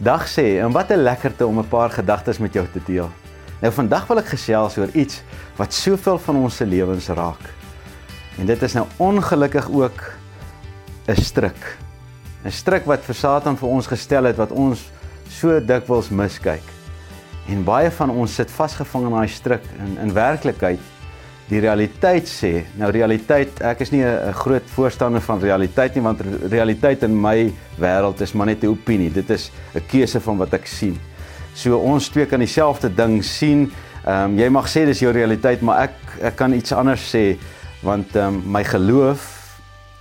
Dag sê en wat 'n lekkerte om 'n paar gedagtes met jou te deel. Nou vandag wil ek gesels oor iets wat soveel van ons se lewens raak. En dit is nou ongelukkig ook 'n stryk. 'n Stryk wat vir Satan vir ons gestel het wat ons so dikwels miskyk. En baie van ons sit vasgevang in daai stryk in in werklikheid die realiteit sê, nou realiteit, ek is nie 'n groot voorstander van realiteit nie want realiteit in my wêreld is maar net 'n opinie. Dit is 'n keuse van wat ek sien. So ons twee kan dieselfde ding sien. Ehm um, jy mag sê dis jou realiteit, maar ek ek kan iets anders sê want ehm um, my geloof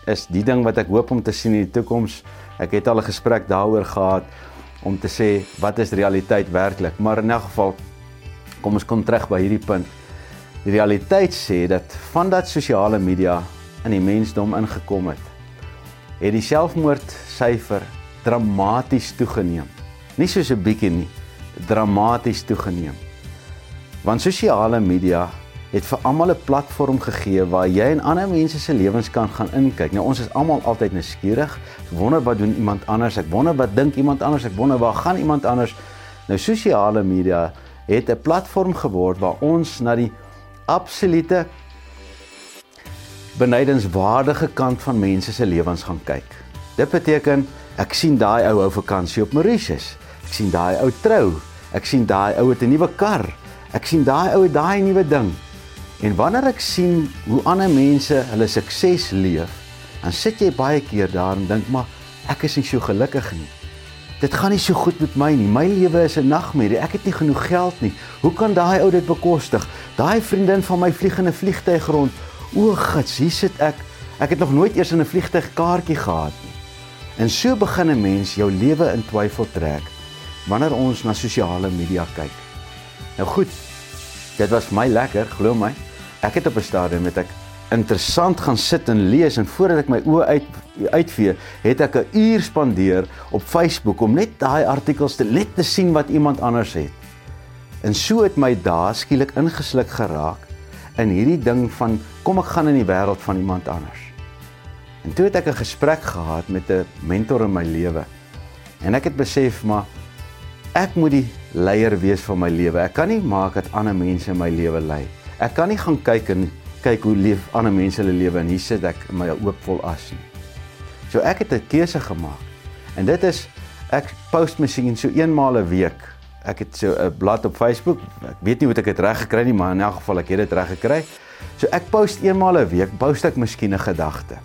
is die ding wat ek hoop om te sien in die toekoms. Ek het al 'n gesprek daaroor gehad om te sê wat is realiteit werklik? Maar in elk geval kom ons kom terug by hierdie punt. Die realiteit sê dat vandat sosiale media in die mensdom ingekom het, het die selfmoordsyfer dramaties toegeneem. Nie soos 'n bietjie nie, dramaties toegeneem. Want sosiale media het vir almal 'n platform gegee waar jy en ander mense se lewens kan gaan inkyk. Nou ons is almal altyd nuuskierig. Ek wonder wat doen iemand anders? Ek wonder wat dink iemand anders? Ek wonder waar gaan iemand anders? Nou sosiale media het 'n platform geword waar ons na die absolute benydenswaardige kant van mense se lewens gaan kyk. Dit beteken ek sien daai ou hou vakansie op Mauritius. Ek sien daai ou trou. Ek sien daai ou het 'n nuwe kar. Ek sien daai ou het daai nuwe ding. En wanneer ek sien hoe ander mense hulle sukses leef, dan sit jy baie keer daar en dink maar ek is nie so gelukkig nie. Dit gaan nie so goed met my nie. My lewe is 'n nagmerrie. Ek het nie genoeg geld nie. Hoe kan daai ou dit bekostig? Daai vriendin van my vlieg in 'n vliegtyg rond. O, gits, hier sit ek. Ek het nog nooit eers in 'n vliegtyg kaartjie gehad nie. En so begin 'n mens jou lewe in twyfel trek wanneer ons na sosiale media kyk. Nou goed. Dit was my lekker, glo my. Ek het op 'n stadium met ek interessant gaan sit en lees en voordat ek my oë uit uitvee, het ek 'n uur spandeer op Facebook om net daai artikels te let te sien wat iemand anders het. En so het my dae skielik ingesluk geraak in hierdie ding van kom ek gaan in die wêreld van iemand anders. En toe het ek 'n gesprek gehad met 'n mentor in my lewe. En ek het besef maar ek moet die leier wees van my lewe. Ek kan nie maak dat ander mense my lewe lei. Ek kan nie gaan kyk en kyk hoe leef ander mense hulle lewe en hier sit ek in my oopvol as nie. So ek het 'n keuse gemaak. En dit is ek post miskien so eenmaal 'n week. Ek het so 'n blad op Facebook. Ek weet nie hoe ek dit reg gekry nie, maar in elk geval ek het dit reg gekry. So ek post eenmaal 'n week, post ek miskien 'n gedagte.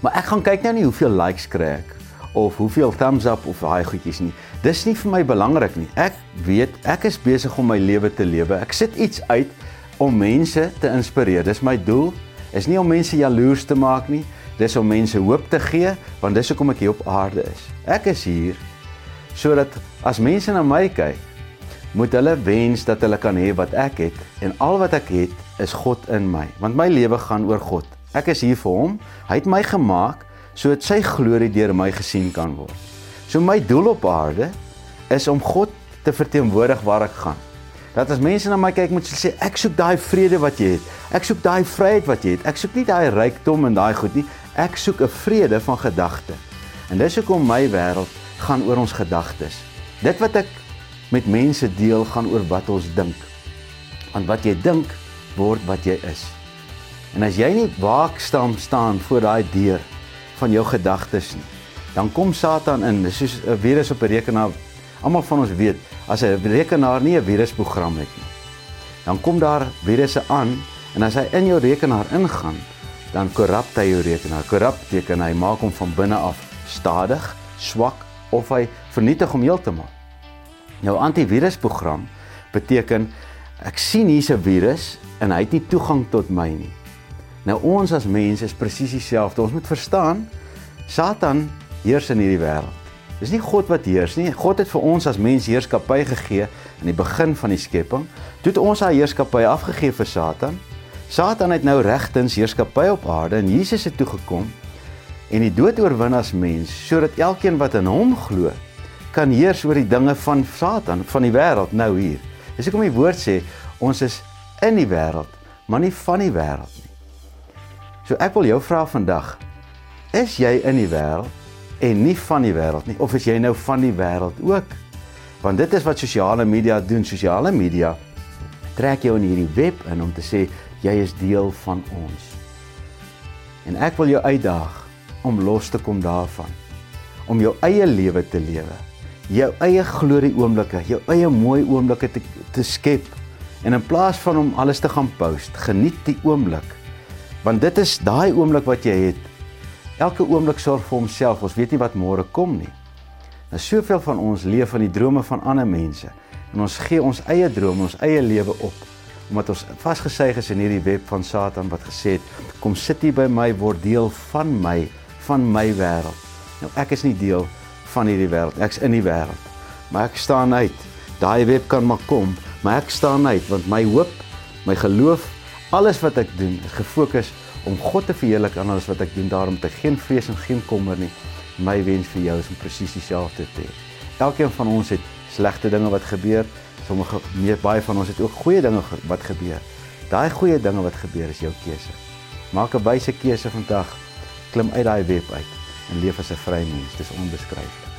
Maar ek gaan kyk nou nie hoeveel likes kry ek of hoeveel thumbs up of daai goedjies nie. Dis nie vir my belangrik nie. Ek weet ek is besig om my lewe te lewe. Ek sit iets uit om mense te inspireer. Dis my doel. Is nie om mense jaloers te maak nie. Dis om mense hoop te gee want dis hoekom ek hier op aarde is. Ek is hier sodat as mense na my kyk, moet hulle wens dat hulle kan hê wat ek het en al wat ek het is God in my. Want my lewe gaan oor God. Ek is hier vir hom. Hy het my gemaak sodat sy glorie deur my gesien kan word. So my doel op aarde is om God te verteenwoordig waar ek gaan. Dat as mense na my kyk moet hulle sê ek soek daai vrede wat jy het. Ek soek daai vryheid wat jy het. Ek soek nie daai rykdom en daai goed nie. Ek soek 'n vrede van gedagte. En dis hoekom my wêreld gaan oor ons gedagtes. Dit wat ek met mense deel gaan oor wat ons dink. Want wat jy dink word wat jy is. En as jy nie waaksaam staan voor daai deur van jou gedagtes nie, dan kom Satan in. Dis soos 'n virus op 'n rekenaar. Almal van ons weet as 'n rekenaar nie 'n virusprogram het nie. Dan kom daar virusse aan en as hy in jou rekenaar ingaan, dan korrupt hy jou rekenaar. Korrupt beteken hy maak hom van binne af stadig, swak of hy vernietig hom heeltemal. Jou antivirusprogram beteken ek sien hier's 'n virus en hy het nie toegang tot my nie. Nou ons as mense is presies dieselfde. Ons moet verstaan Satan heers in hierdie wêreld. Dis nie God wat heers nie. God het vir ons as mens heerskappy gegee in die begin van die skepping. Toe het ons haar heerskappy afgegee vir Satan. Satan het nou regtens heerskappy op aarde en Jesus het toe gekom en die dood oorwin as mens sodat elkeen wat in hom glo kan heers oor die dinge van Satan, van die wêreld nou hier. Dis hoekom die woord sê ons is in die wêreld, maar nie van die wêreld nie. So ek wil jou vra vandag, is jy in die wêreld en nie van die wêreld nie of is jy nou van die wêreld ook? Want dit is wat sosiale media doen. Sosiale media trek jou in hierdie web in om te sê jy is deel van ons. En ek wil jou uitdaag om los te kom daarvan. Om jou eie lewe te lewe. Jou eie glorie oomblikke, jou eie mooi oomblikke te te skep. En in plaas van om alles te gaan post, geniet die oomblik. Want dit is daai oomblik wat jy het. Elke oomblik sorg vir homself. Ons weet nie wat môre kom nie. Nou soveel van ons leef van die drome van ander mense en ons gee ons eie drome, ons eie lewe op omdat ons vasgesuig is in hierdie web van Satan wat gesê het kom sit hier by my word deel van my van my wêreld. Nou ek is nie deel van hierdie wêreld. Ek's in die wêreld. Maar ek staan uit. Daai web kan maar kom, maar ek staan uit want my hoop, my geloof, alles wat ek doen is gefokus om God te verheerlik aan alles wat ek doen. Daarom te geen vrees en geen kommer nie. My wens vir jou is om presies dieselfde te hê. Elkeen van ons het slegte dinge wat gebeur. Sommige meer baie van ons het ook goeie dinge wat gebeur. Daai goeie dinge wat gebeur is jou keuse. Maak 'n wyse keuse vandag. Klim uit daai web uit en leef as 'n vry mens. Dis onbeskryflik.